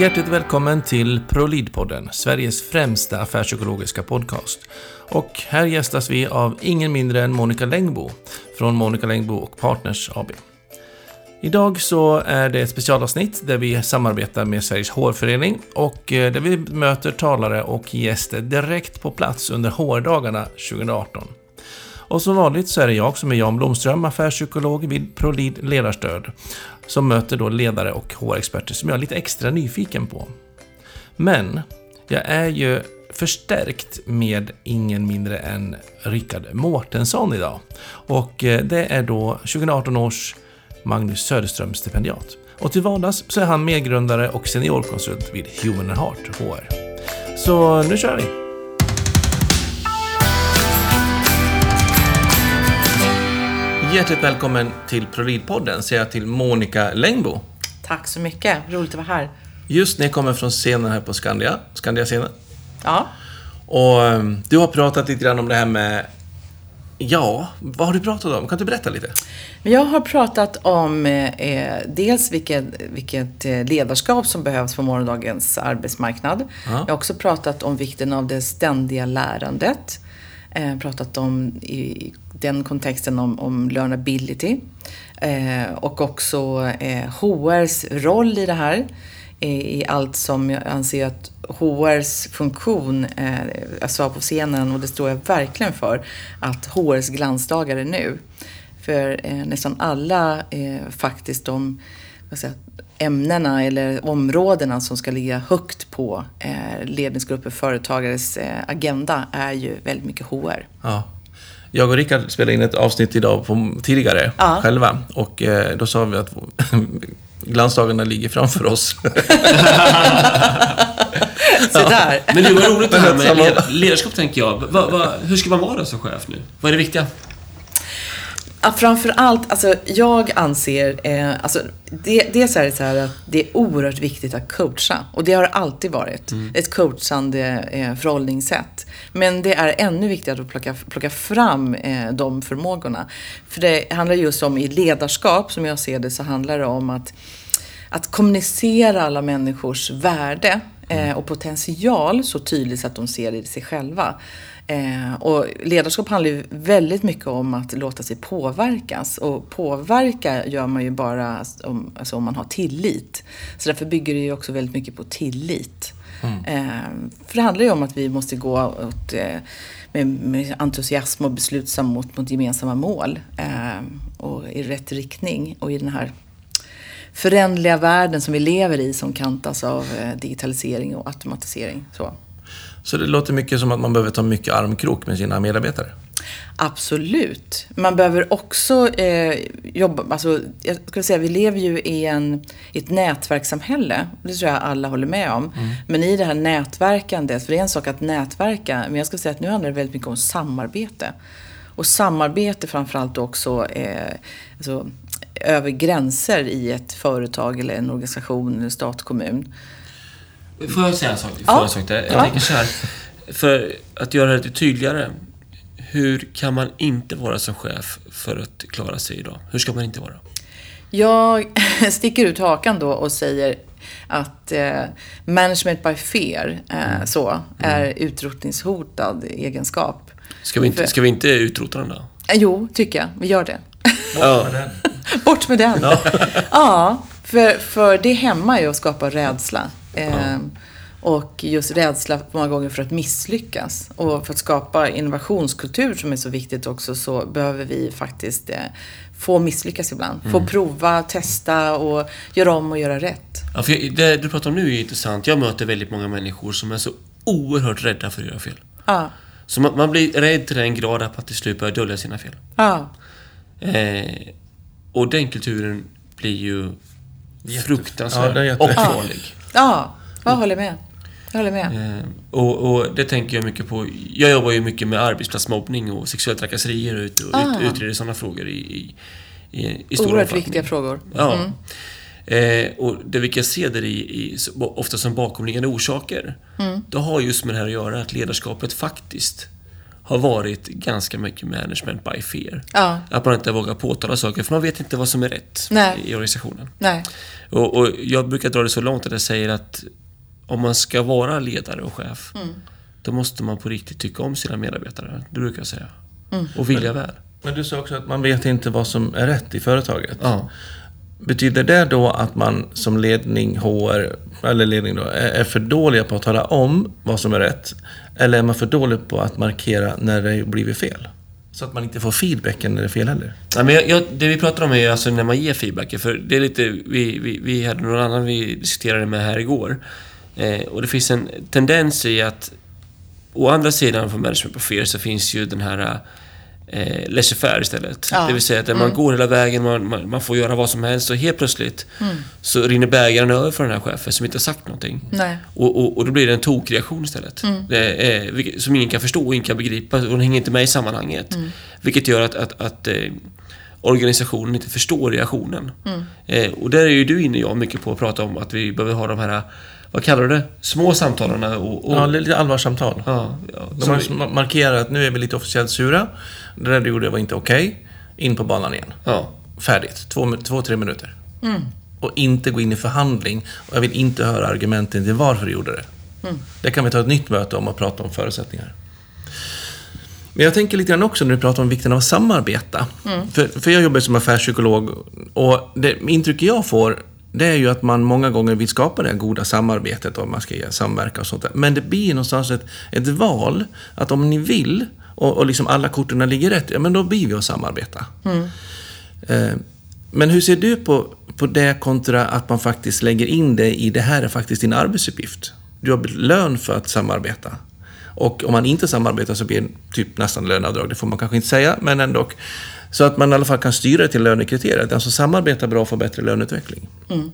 Hjärtligt välkommen till ProLead-podden, Sveriges främsta affärspsykologiska podcast. Och här gästas vi av ingen mindre än Monica Längbo från Monica Längbo och Partners AB. Idag så är det ett specialavsnitt där vi samarbetar med Sveriges hårförening och eh, där vi möter talare och gäster direkt på plats under hårdagarna 2018. Och som vanligt så är det jag som är Jan Blomström, affärspsykolog vid ProLead Ledarstöd, som möter då ledare och HR-experter som jag är lite extra nyfiken på. Men jag är ju förstärkt med ingen mindre än Rickard Mårtensson idag. Och eh, det är då 2018 års Magnus Söderström stipendiat. Och till vardags så är han medgrundare och seniorkonsult vid Human Heart HR. Så nu kör vi! Hjärtligt välkommen till ProLead-podden säger jag till Monica Längbo. Tack så mycket, roligt att vara här. Just jag kommer från scenen här på Skandia, Skandia-scenen. Ja. Och um, du har pratat lite grann om det här med Ja, vad har du pratat om? Kan du berätta lite? Jag har pratat om eh, dels vilket, vilket eh, ledarskap som behövs på morgondagens arbetsmarknad. Ja. Jag har också pratat om vikten av det ständiga lärandet. Eh, pratat om i den kontexten om, om learnability. Eh, och också eh, HRs roll i det här. I, I allt som jag anser att HRs funktion, eh, jag sa på scenen och det står jag verkligen för, att HRs glansdagar är nu. För eh, nästan alla eh, faktiskt de vad jag, ämnena eller områdena som ska ligga högt på eh, ledningsgrupper, företagares eh, agenda är ju väldigt mycket HR. Ja. Jag och Rickard spelade in ett avsnitt idag på, tidigare, Ja. själva. Och eh, då sa vi att glansdagarna ligger framför oss. Där! Men det var roligt det här med ledarskap, tänker jag. Va, va, hur ska man vara som chef nu? Vad är det viktiga? Ja, framför allt, alltså jag anser, eh, alltså det, dels är det så här att det är oerhört viktigt att coacha. Och det har alltid varit. Ett coachande eh, förhållningssätt. Men det är ännu viktigare att plocka, plocka fram eh, de förmågorna. För det handlar just om i ledarskap, som jag ser det, så handlar det om att att kommunicera alla människors värde eh, och potential så tydligt så att de ser det i sig själva. Eh, och ledarskap handlar ju väldigt mycket om att låta sig påverkas. Och påverka gör man ju bara om, alltså om man har tillit. Så därför bygger det ju också väldigt mycket på tillit. Eh, för det handlar ju om att vi måste gå åt, eh, med, med entusiasm och beslutsam mot, mot gemensamma mål. Eh, och i rätt riktning. Och i den här föränderliga världen som vi lever i som kantas av eh, digitalisering och automatisering. Så. Så det låter mycket som att man behöver ta mycket armkrok med sina medarbetare. Absolut. Man behöver också eh, jobba, alltså, jag skulle säga vi lever ju i, en, i ett nätverkssamhälle. Det tror jag alla håller med om. Men i det här nätverkandet, för det är en sak att nätverka, men jag skulle säga att nu handlar det väldigt mycket om samarbete. Och samarbete framförallt också eh, alltså, över gränser i ett företag eller en organisation eller stat, kommun. Får jag säga en sak? Ja. jag en sak där? Jag Ja. tänker så här. För att göra det lite tydligare. Hur kan man inte vara som chef för att klara sig idag? Hur ska man inte vara? Jag sticker ut hakan då och säger att eh, management by fear eh, så, är utrotningshotad egenskap. Ska vi inte, ska vi inte utrota den då? Eh, jo, tycker jag. Vi gör det. Ja. Bort med den! Ja, för, för det hämmar ju och skapar rädsla. Eh, och just rädsla många gånger för att misslyckas. Och för att skapa innovationskultur som är så viktigt också så behöver vi faktiskt eh, få misslyckas ibland. Få prova, testa och göra om och göra rätt. ja för det du pratar om nu är intressant. Jag möter väldigt många människor som är så oerhört rädda för att göra fel. Ja, Så man, man blir rädd till den grad att man till slut börjar dölja sina fel. ja. Eh, och den kulturen blir ju Ja, det fruktansvärd är jätte- och farlig. Ja, jag håller med. Jag håller med. Eh, och, och det tänker jag mycket på. Jag jobbar ju mycket med arbetsplatsmobbning och sexuella trakasserier och, ut, och Ah. ut, utreder sådana frågor i, i, i, i stor Oerhört omfattning. viktiga frågor. Ja. Mm. Eh, och det vi kan se där i, i ofta som bakomliggande orsaker, Mm. det har just med det här att göra att ledarskapet faktiskt har varit ganska mycket management by fear. Ja. Att man inte vågar påtala saker, för man vet inte vad som är rätt Nej. i organisationen. Nej. Och, och jag brukar dra det så långt att jag säger att om man ska vara ledare och chef, Mm. då måste man på riktigt tycka om sina medarbetare. Det brukar jag säga. Mm. Och vilja väl. Men du sa också att man vet inte vad som är rätt i företaget. Ja. Betyder det då att man som ledning, HR, eller ledning då, är för dåliga på att tala om vad som är rätt? Eller är man för dålig på att markera när det blivit fel? Så att man inte får feedbacken när det är fel heller. Ja, men jag, jag, det vi pratar om är ju alltså när man ger feedback. För det är lite, vi, vi, vi hade någon annan vi diskuterade med här igår. Eh, och det finns en tendens i att å andra sidan för management på fear så finns ju den här eh, laissez-faire istället. Ja. Det vill säga att man går hela vägen, man, man, man får göra vad som helst och helt plötsligt så rinner bägaren över för den här chefen som inte har sagt någonting. Och, och, och då blir det en tokreaktion istället. Det är, vilket- som ingen kan förstå och ingen kan begripa och den hänger inte med i sammanhanget. Vilket gör att, att, att eh, organisationen inte förstår reaktionen. Eh, och där är ju du inne jag mycket på att prata om att vi behöver ha de här, vad kallar du det? Små samtalen och... och Ja, lite allvarssamtal. ja, ja, De har vi- ma- markerat att nu är vi lite officiellt sura. Det där du gjorde var inte okej. In på banan igen. ja. Färdigt. Två, två tre minuter. Och inte gå in i förhandling. Och jag vill inte höra argumenten till varför du gjorde det. Det kan vi ta ett nytt möte om och prata om förutsättningar. Men jag tänker lite grann också när du pratar om vikten av att samarbeta. För, för jag jobbar som affärspsykolog och det intryck jag får det är ju att man många gånger vill skapa det här goda samarbetet och man ska samverka och sånt där. Men det blir någonstans ett, ett val att om ni vill och, och liksom alla korten ligger rätt, ja men då blir vi att samarbeta. Eh, Men hur ser du på, på det kontra att man faktiskt lägger in det i det här är faktiskt din arbetsuppgift? Du har lön för att samarbeta. Och om man inte samarbetar så blir det typ nästan löneavdrag, det får man kanske inte säga, men ändå. Så att man i alla fall kan styra det till lönekriterier. Den som alltså samarbetar bra får bättre löneutveckling. Mm.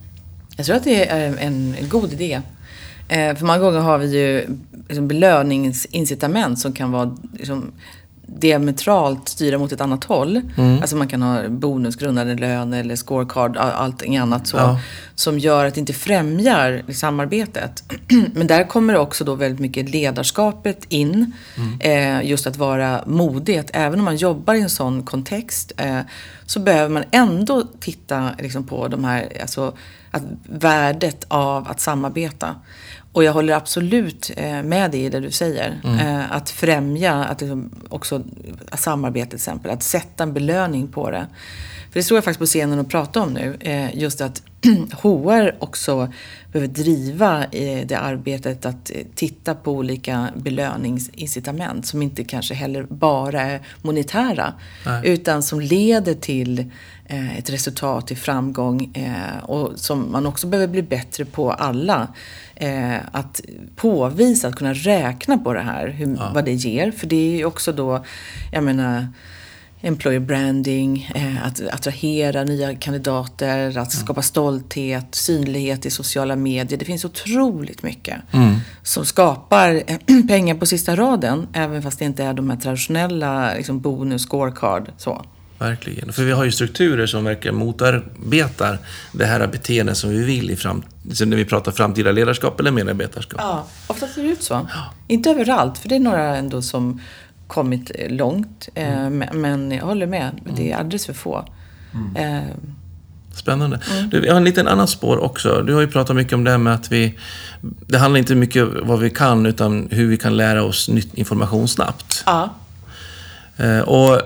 Jag tror att det är en god idé. Eh, för många gånger har vi ju liksom belöningsincitament som kan vara liksom, diametralt styra mot ett annat håll. Alltså man kan ha bonusgrundande lön eller scorecard, all- allting annat så. Ja. Som gör att det inte främjar samarbetet. Men där kommer också då väldigt mycket ledarskapet in. Eh, just att vara modig. Att även om man jobbar i en sån kontext eh, så behöver man ändå titta liksom, på de här, alltså, att, värdet av att samarbeta. Och jag håller absolut eh, med dig i det du säger. Eh, att främja att liksom, också samarbete till exempel. Att sätta en belöning på det. För det står jag faktiskt på scenen och pratar om nu. Eh, just att HR också behöver driva eh, det arbetet att eh, titta på olika belöningsincitament som inte kanske heller bara är monetära. Nej. Utan som leder till ett resultat i framgång och som man också behöver bli bättre på alla. Att påvisa, att kunna räkna på det här, hur, vad det ger. För det är ju också då, jag menar, employer branding, eh, att attrahera nya kandidater, att skapa stolthet, synlighet i sociala medier. Det finns otroligt mycket som skapar eh, pengar på sista raden, även fast det inte är de här traditionella liksom, bonus, scorecard, så. Verkligen. För vi har ju strukturer som verkligen motarbetar det här beteendet som vi vill i fram... så när vi pratar framtida ledarskap eller medarbetarskap. Ja, ofta ser det ut så. Inte överallt, för det är några ändå som kommit eh, långt. Eh, men- Men jag håller med, det är alldeles för få. Eh, Spännande. Du, jag har en liten annan spår också. Du har ju pratat mycket om det här med att vi... Det handlar inte mycket om vad vi kan, utan hur vi kan lära oss nytt information snabbt. Ja. Och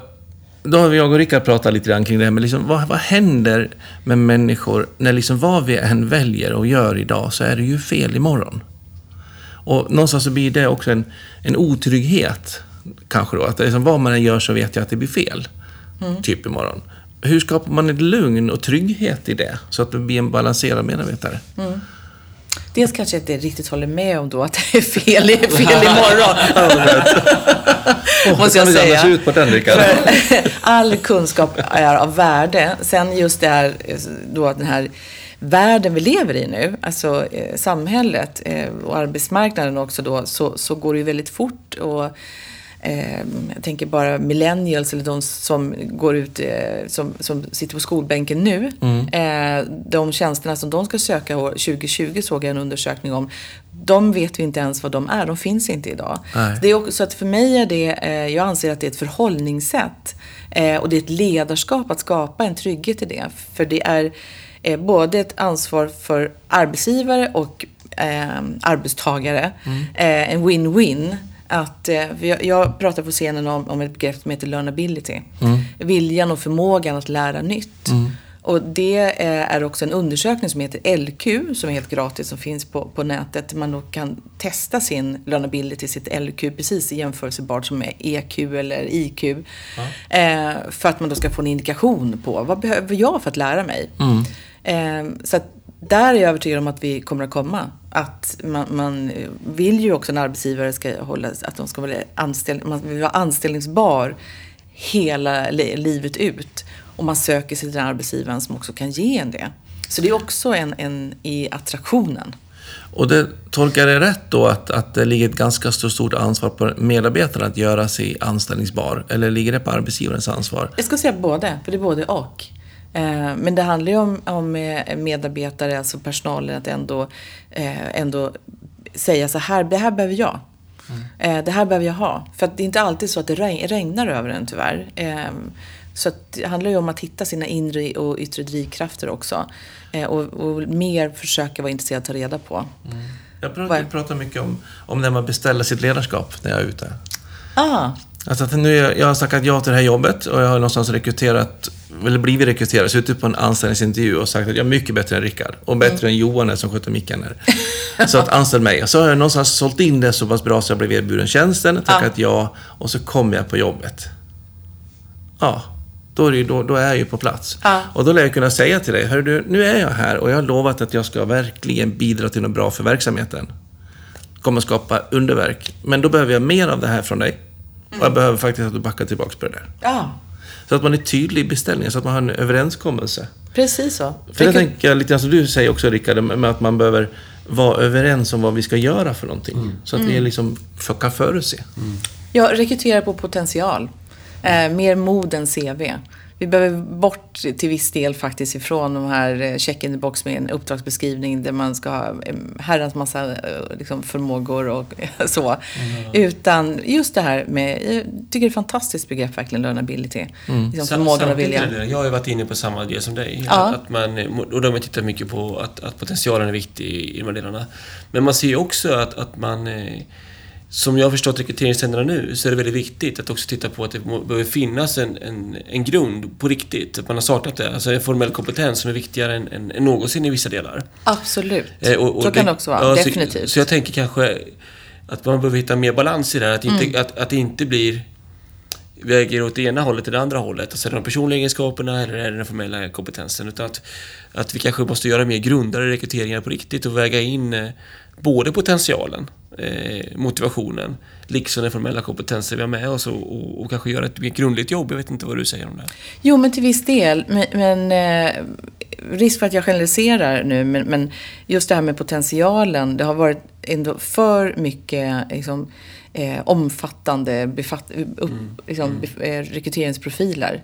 då har jag och Rickard pratat lite grann kring det här, men liksom, vad, vad händer med människor när liksom vad vi än väljer och gör idag så är det ju fel imorgon. Och någonstans så blir det också en, en otrygghet, kanske då. Att liksom, vad man än gör så vet jag att det blir fel, typ imorgon. Hur skapar man ett lugn och trygghet i det, så att det blir en balanserad medarbetare? Dels kanske jag inte riktigt håller med om då att det är fel, fel imorgon. Måste jag säga. ut på den, all kunskap är av värde. Sen just det här, då den här världen vi lever i nu, alltså eh, samhället eh, och arbetsmarknaden också då, så, så går det ju väldigt fort. Och, jag tänker bara millennials eller de som går ut, eh, som, som sitter på skolbänken nu. Eh, de tjänsterna som de ska söka år 2020 såg jag en undersökning om de vet vi inte ens vad de är. De finns inte idag. Nej. Det är också, så att för mig är det, eh, jag anser att det är ett förhållningssätt. Eh, och det är ett ledarskap att skapa en trygghet i det. För det är eh, både ett ansvar för arbetsgivare och eh, arbetstagare. Eh, en win-win. Att, eh, jag, pratar på scenen om, om ett begrepp som heter learnability. Viljan och förmågan att lära nytt. Och det eh, är också en undersökning som heter LQ, som är helt gratis, som finns på, på nätet. Man då kan testa sin learnability, sitt LQ, precis jämförsebart som är EQ eller IQ. Eh, för att man då ska få en indikation på vad behöver jag för att lära mig. Eh, så att där är jag övertygad om att vi kommer att komma. Att man, man vill ju också en arbetsgivare ska hålla, att de ska vara anställ, man vill vara anställningsbar hela li, livet ut. Och man söker sig till den arbetsgivaren som också kan ge en det. Så det är också en, en i attraktionen. Och det tolkar det rätt då att, att det ligger ett ganska stort ansvar på medarbetarna att göra sig anställningsbar? Eller ligger det på arbetsgivarens ansvar? Jag ska säga både, för det är både och. Eh, Men det handlar ju om, om eh, medarbetare, alltså personalen, att ändå, eh, ändå säga så här, det här behöver jag. Eh, Det här behöver jag ha. För att det är inte alltid så att det regn- regnar över en tyvärr. Så det handlar ju om att hitta sina inre och yttre drivkrafter också. Och, och mer försöka vara intresserad att ta reda på. Jag pratar, Vad- jag pratar mycket om, om när man beställer sitt ledarskap när jag är ute. Ah, Alltså att nu, jag har tackat ja till det här jobbet och jag har någonstans rekryterat, eller blivit rekryterad, suttit på en anställningsintervju och sagt att jag är mycket bättre än Rickard och bättre än Johan som sköter micken här. Så att anställ mig. Så har jag någonstans sålt in det så pass bra så jag blev erbjuden tjänsten, tackat ja och så kom jag på jobbet. Ja, då är, ju, då, då är jag ju på plats. Ja. Och då lär jag kunna säga till dig, hör du, nu är jag här och jag har lovat att jag ska verkligen bidra till något bra för verksamheten. Kommer skapa underverk. Men då behöver jag mer av det här från dig. Och jag behöver faktiskt att du backar tillbaka på det där. ja, Så att man är tydlig i beställningen, så att man har en överenskommelse. precis så. För det tänker jag lite grann som du säger också Rickard, med att man behöver vara överens om vad vi ska göra för någonting. Så att vi liksom kan förutse. Jag rekryterar på potential. Eh, mer mod än CV. Vi behöver bort till viss del faktiskt ifrån de här eh, check in the box med en uppdragsbeskrivning där man ska ha eh, herrans massa eh, liksom, förmågor och så. Utan just det här med, jag tycker det är ett fantastiskt begrepp verkligen, learnability. Liksom Sam- förmågan och viljan. det- Jag har ju varit inne på samma idé som dig. Ja. Att, att man, och då har man tittat mycket på att, att potentialen är viktig i de här delarna. Men man ser ju också att, att man... Som jag har förstått rekryteringstrenderna nu så är det väldigt viktigt att också titta på att det behöver finnas en, en, en grund på riktigt. Att man har saknat det. Alltså en formell kompetens som är viktigare än, än, än någonsin i vissa delar. Absolut. Eh, och- och så kan det också vara, ja, så- definitivt. Så, jag tänker kanske att man behöver hitta mer balans i det här. Att, inte, Mm. att, att det inte blir väger åt det ena hållet eller det andra hållet. Alltså är det de personliga egenskaperna eller är det den formella kompetensen? Utan att, att vi kanske måste göra mer grundare rekryteringar på riktigt och väga in eh, både potentialen, eh, motivationen, liksom den formella kompetensen vi har med oss och, och, och kanske göra ett mer grundligt jobb. Jag vet inte vad du säger om det. Jo, men till viss del. Men, men eh, risk för att jag generaliserar nu, men, men just det här med potentialen. Det har varit ändå för mycket liksom, eh, omfattande befatt, upp, liksom, bef- eh, rekryteringsprofiler.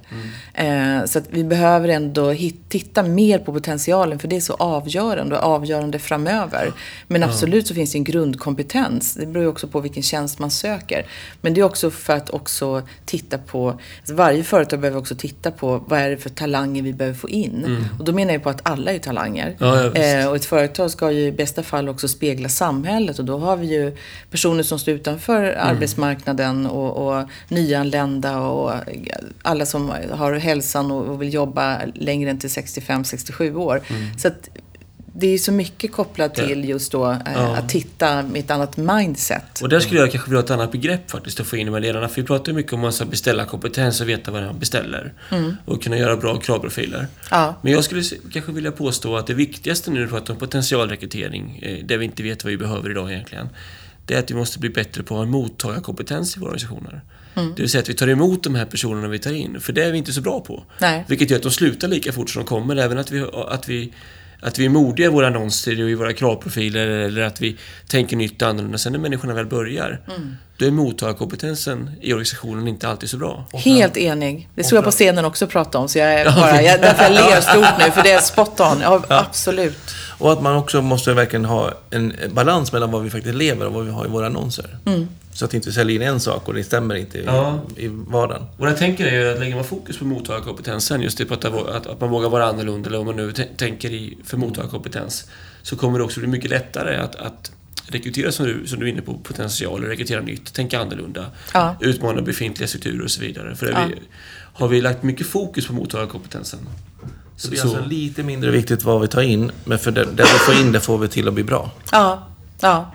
Eh, så att vi behöver ändå hit, titta mer på potentialen, för det är så avgörande och avgörande framöver. Men absolut så finns det en grundkompetens. Det beror ju också på vilken tjänst man söker. Men det är också för att också titta på, alltså varje företag behöver också titta på vad är det för talanger vi behöver få in. Och då menar jag på att alla är talanger. Ja, eh, och ett företag ska ju i bästa fall också spegla samhället och då har vi ju personer som står utanför arbetsmarknaden och, och nyanlända och alla som har hälsan och, vill jobba längre än till 65-67 år. Så att det är så mycket kopplat till just då eh, Ja. att titta med ett annat mindset. Och där skulle jag kanske vilja ha ett annat begrepp faktiskt att få in här ledarna. För vi pratar ju mycket om att beställa kompetens och veta vad man beställer. Och kunna göra bra kravprofiler. Ja. Men jag skulle kanske vilja påstå att det viktigaste nu när vi pratar om potentialrekrytering, eh, där vi inte vet vad vi behöver idag egentligen, det är att vi måste bli bättre på att ha en mottagarkompetens i våra organisationer. Det vill säga att vi tar emot de här personerna vi tar in, för det är vi inte så bra på. Nej. Vilket gör att de slutar lika fort som de kommer, även att vi, att vi att vi är modiga i våra annonser och i våra kravprofiler eller att vi tänker nytt och annorlunda. Sen när människorna väl börjar, då är mottagarkompetensen i organisationen inte alltid så bra. Helt enig. Det stod jag på scenen också och pratade om, så jag är bara, jag, därför jag ler stort nu, för det är spot on. Ja, absolut. Och att man också måste verkligen ha en balans mellan vad vi faktiskt lever och vad vi har i våra annonser. Så att inte vi säljer in en sak och det stämmer inte i, Ja. i vardagen. Och jag tänker är ju att lägger man fokus på mottagarkompetensen, just det på att, att, att man vågar vara annorlunda, eller vad man nu tänker i för mottagarkompetens, så kommer det också bli mycket lättare att, att rekrytera, som du, som du är inne på, potentialer, rekrytera nytt, tänka annorlunda, Ja. utmana befintliga strukturer och så vidare. För Ja. vi, har vi lagt mycket fokus på mottagarkompetensen, Så det är alltså lite mindre viktigt vad vi tar in, men för det, det vi får in det får vi till att bli bra. Ja, ja.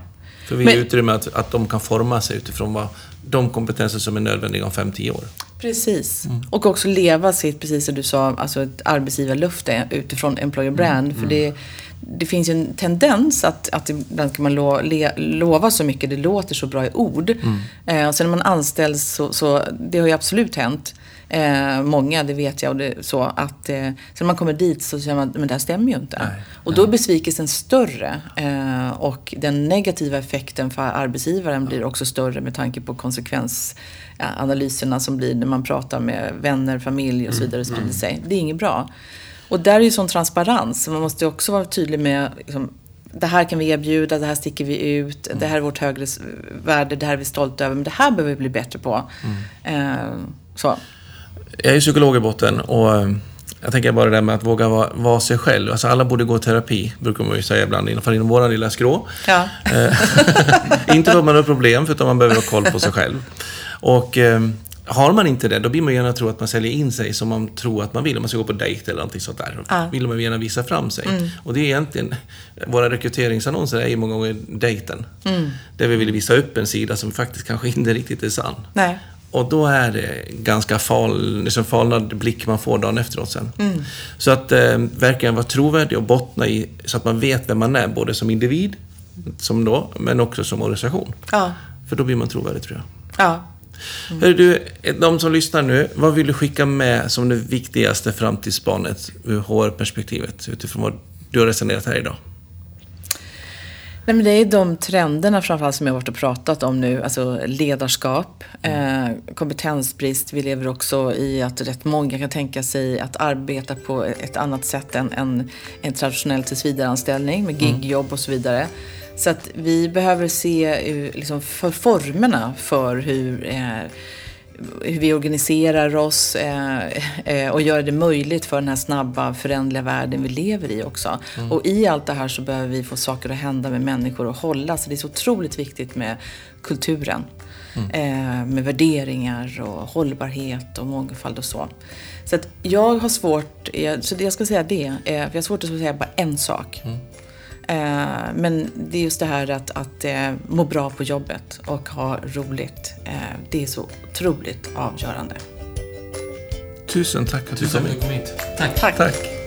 För vi Men- ger utrymme att, att de kan forma sig utifrån vad, de kompetenser som är nödvändiga om 5-10 år. Precis. Mm. Och också leva sitt, precis som du sa, alltså ett arbetsgivarlöfte utifrån employer brand. Mm. För det, det finns ju en tendens att, att ibland kan man lo, le, lova så mycket, det låter så bra i ord. Mm. Eh, och sen när man anställs så, så, det har ju absolut hänt. Eh, många, det vet jag, och det, så att eh, sen när man kommer dit så känner man men det här stämmer ju inte. Nej, och då är besvikelsen större. Eh, och den negativa effekten för arbetsgivaren blir också större med tanke på konsekvensanalyserna som blir när man pratar med vänner, familj och så vidare och sprider sig. Det är inget bra. Och där är ju sån transparens. Man måste också vara tydlig med liksom, det här kan vi erbjuda, det här sticker vi ut, det här är vårt högre värde, det här är vi stolta över, men det här behöver vi bli bättre på. Eh, så. Jag är psykolog i botten och eh, jag tänker bara det där med att våga vara, vara sig själv. Alltså alla borde gå i terapi, brukar man ju säga ibland, i alla fall inom våra lilla skrå. Ja. inte för att man har problem, utan man behöver ha koll på sig själv. Och eh, har man inte det, då blir man gärna tro att man säljer in sig som man tror att man vill. Om man ska gå på dejt eller någonting sånt där. Ja. vill man gärna visa fram sig. Och det är egentligen, våra rekryteringsannonser är ju många gånger dejten. Där vi vill visa upp en sida som faktiskt kanske inte riktigt är sann. Nej. Och då är det ganska fal, liksom falnad blick man får dagen efteråt sen. Så att eh, verkligen vara trovärdig och bottna i, så att man vet vem man är, både som individ, som då, men också som organisation. Ja. För då blir man trovärdig tror jag. Ja. Hör du, de som lyssnar nu, vad vill du skicka med som det viktigaste framtidsspanet ur HR-perspektivet, utifrån vad du har resonerat här idag? Nej, men det är de trenderna framförallt som jag har varit och pratat om nu. Alltså ledarskap, eh, kompetensbrist. Vi lever också i att rätt många kan tänka sig att arbeta på ett annat sätt än en, en traditionell tillsvidareanställning med gigjobb och så vidare. Så att vi behöver se eh, liksom, för formerna för hur eh, hur vi organiserar oss eh, eh, och gör det möjligt för den här snabba föränderliga världen vi lever i också. Och i allt det här så behöver vi få saker att hända med människor och hålla. Så det är så otroligt viktigt med kulturen. Eh, med värderingar och hållbarhet och mångfald och så. Så att jag har svårt, eh, så det jag ska säga det, eh, jag har svårt att säga bara en sak. Eh, Men det är just det här att, att eh, må bra på jobbet och ha roligt. Eh, Det är så otroligt avgörande. Tusen tack att du kom hit. Tack. Tack. Tack.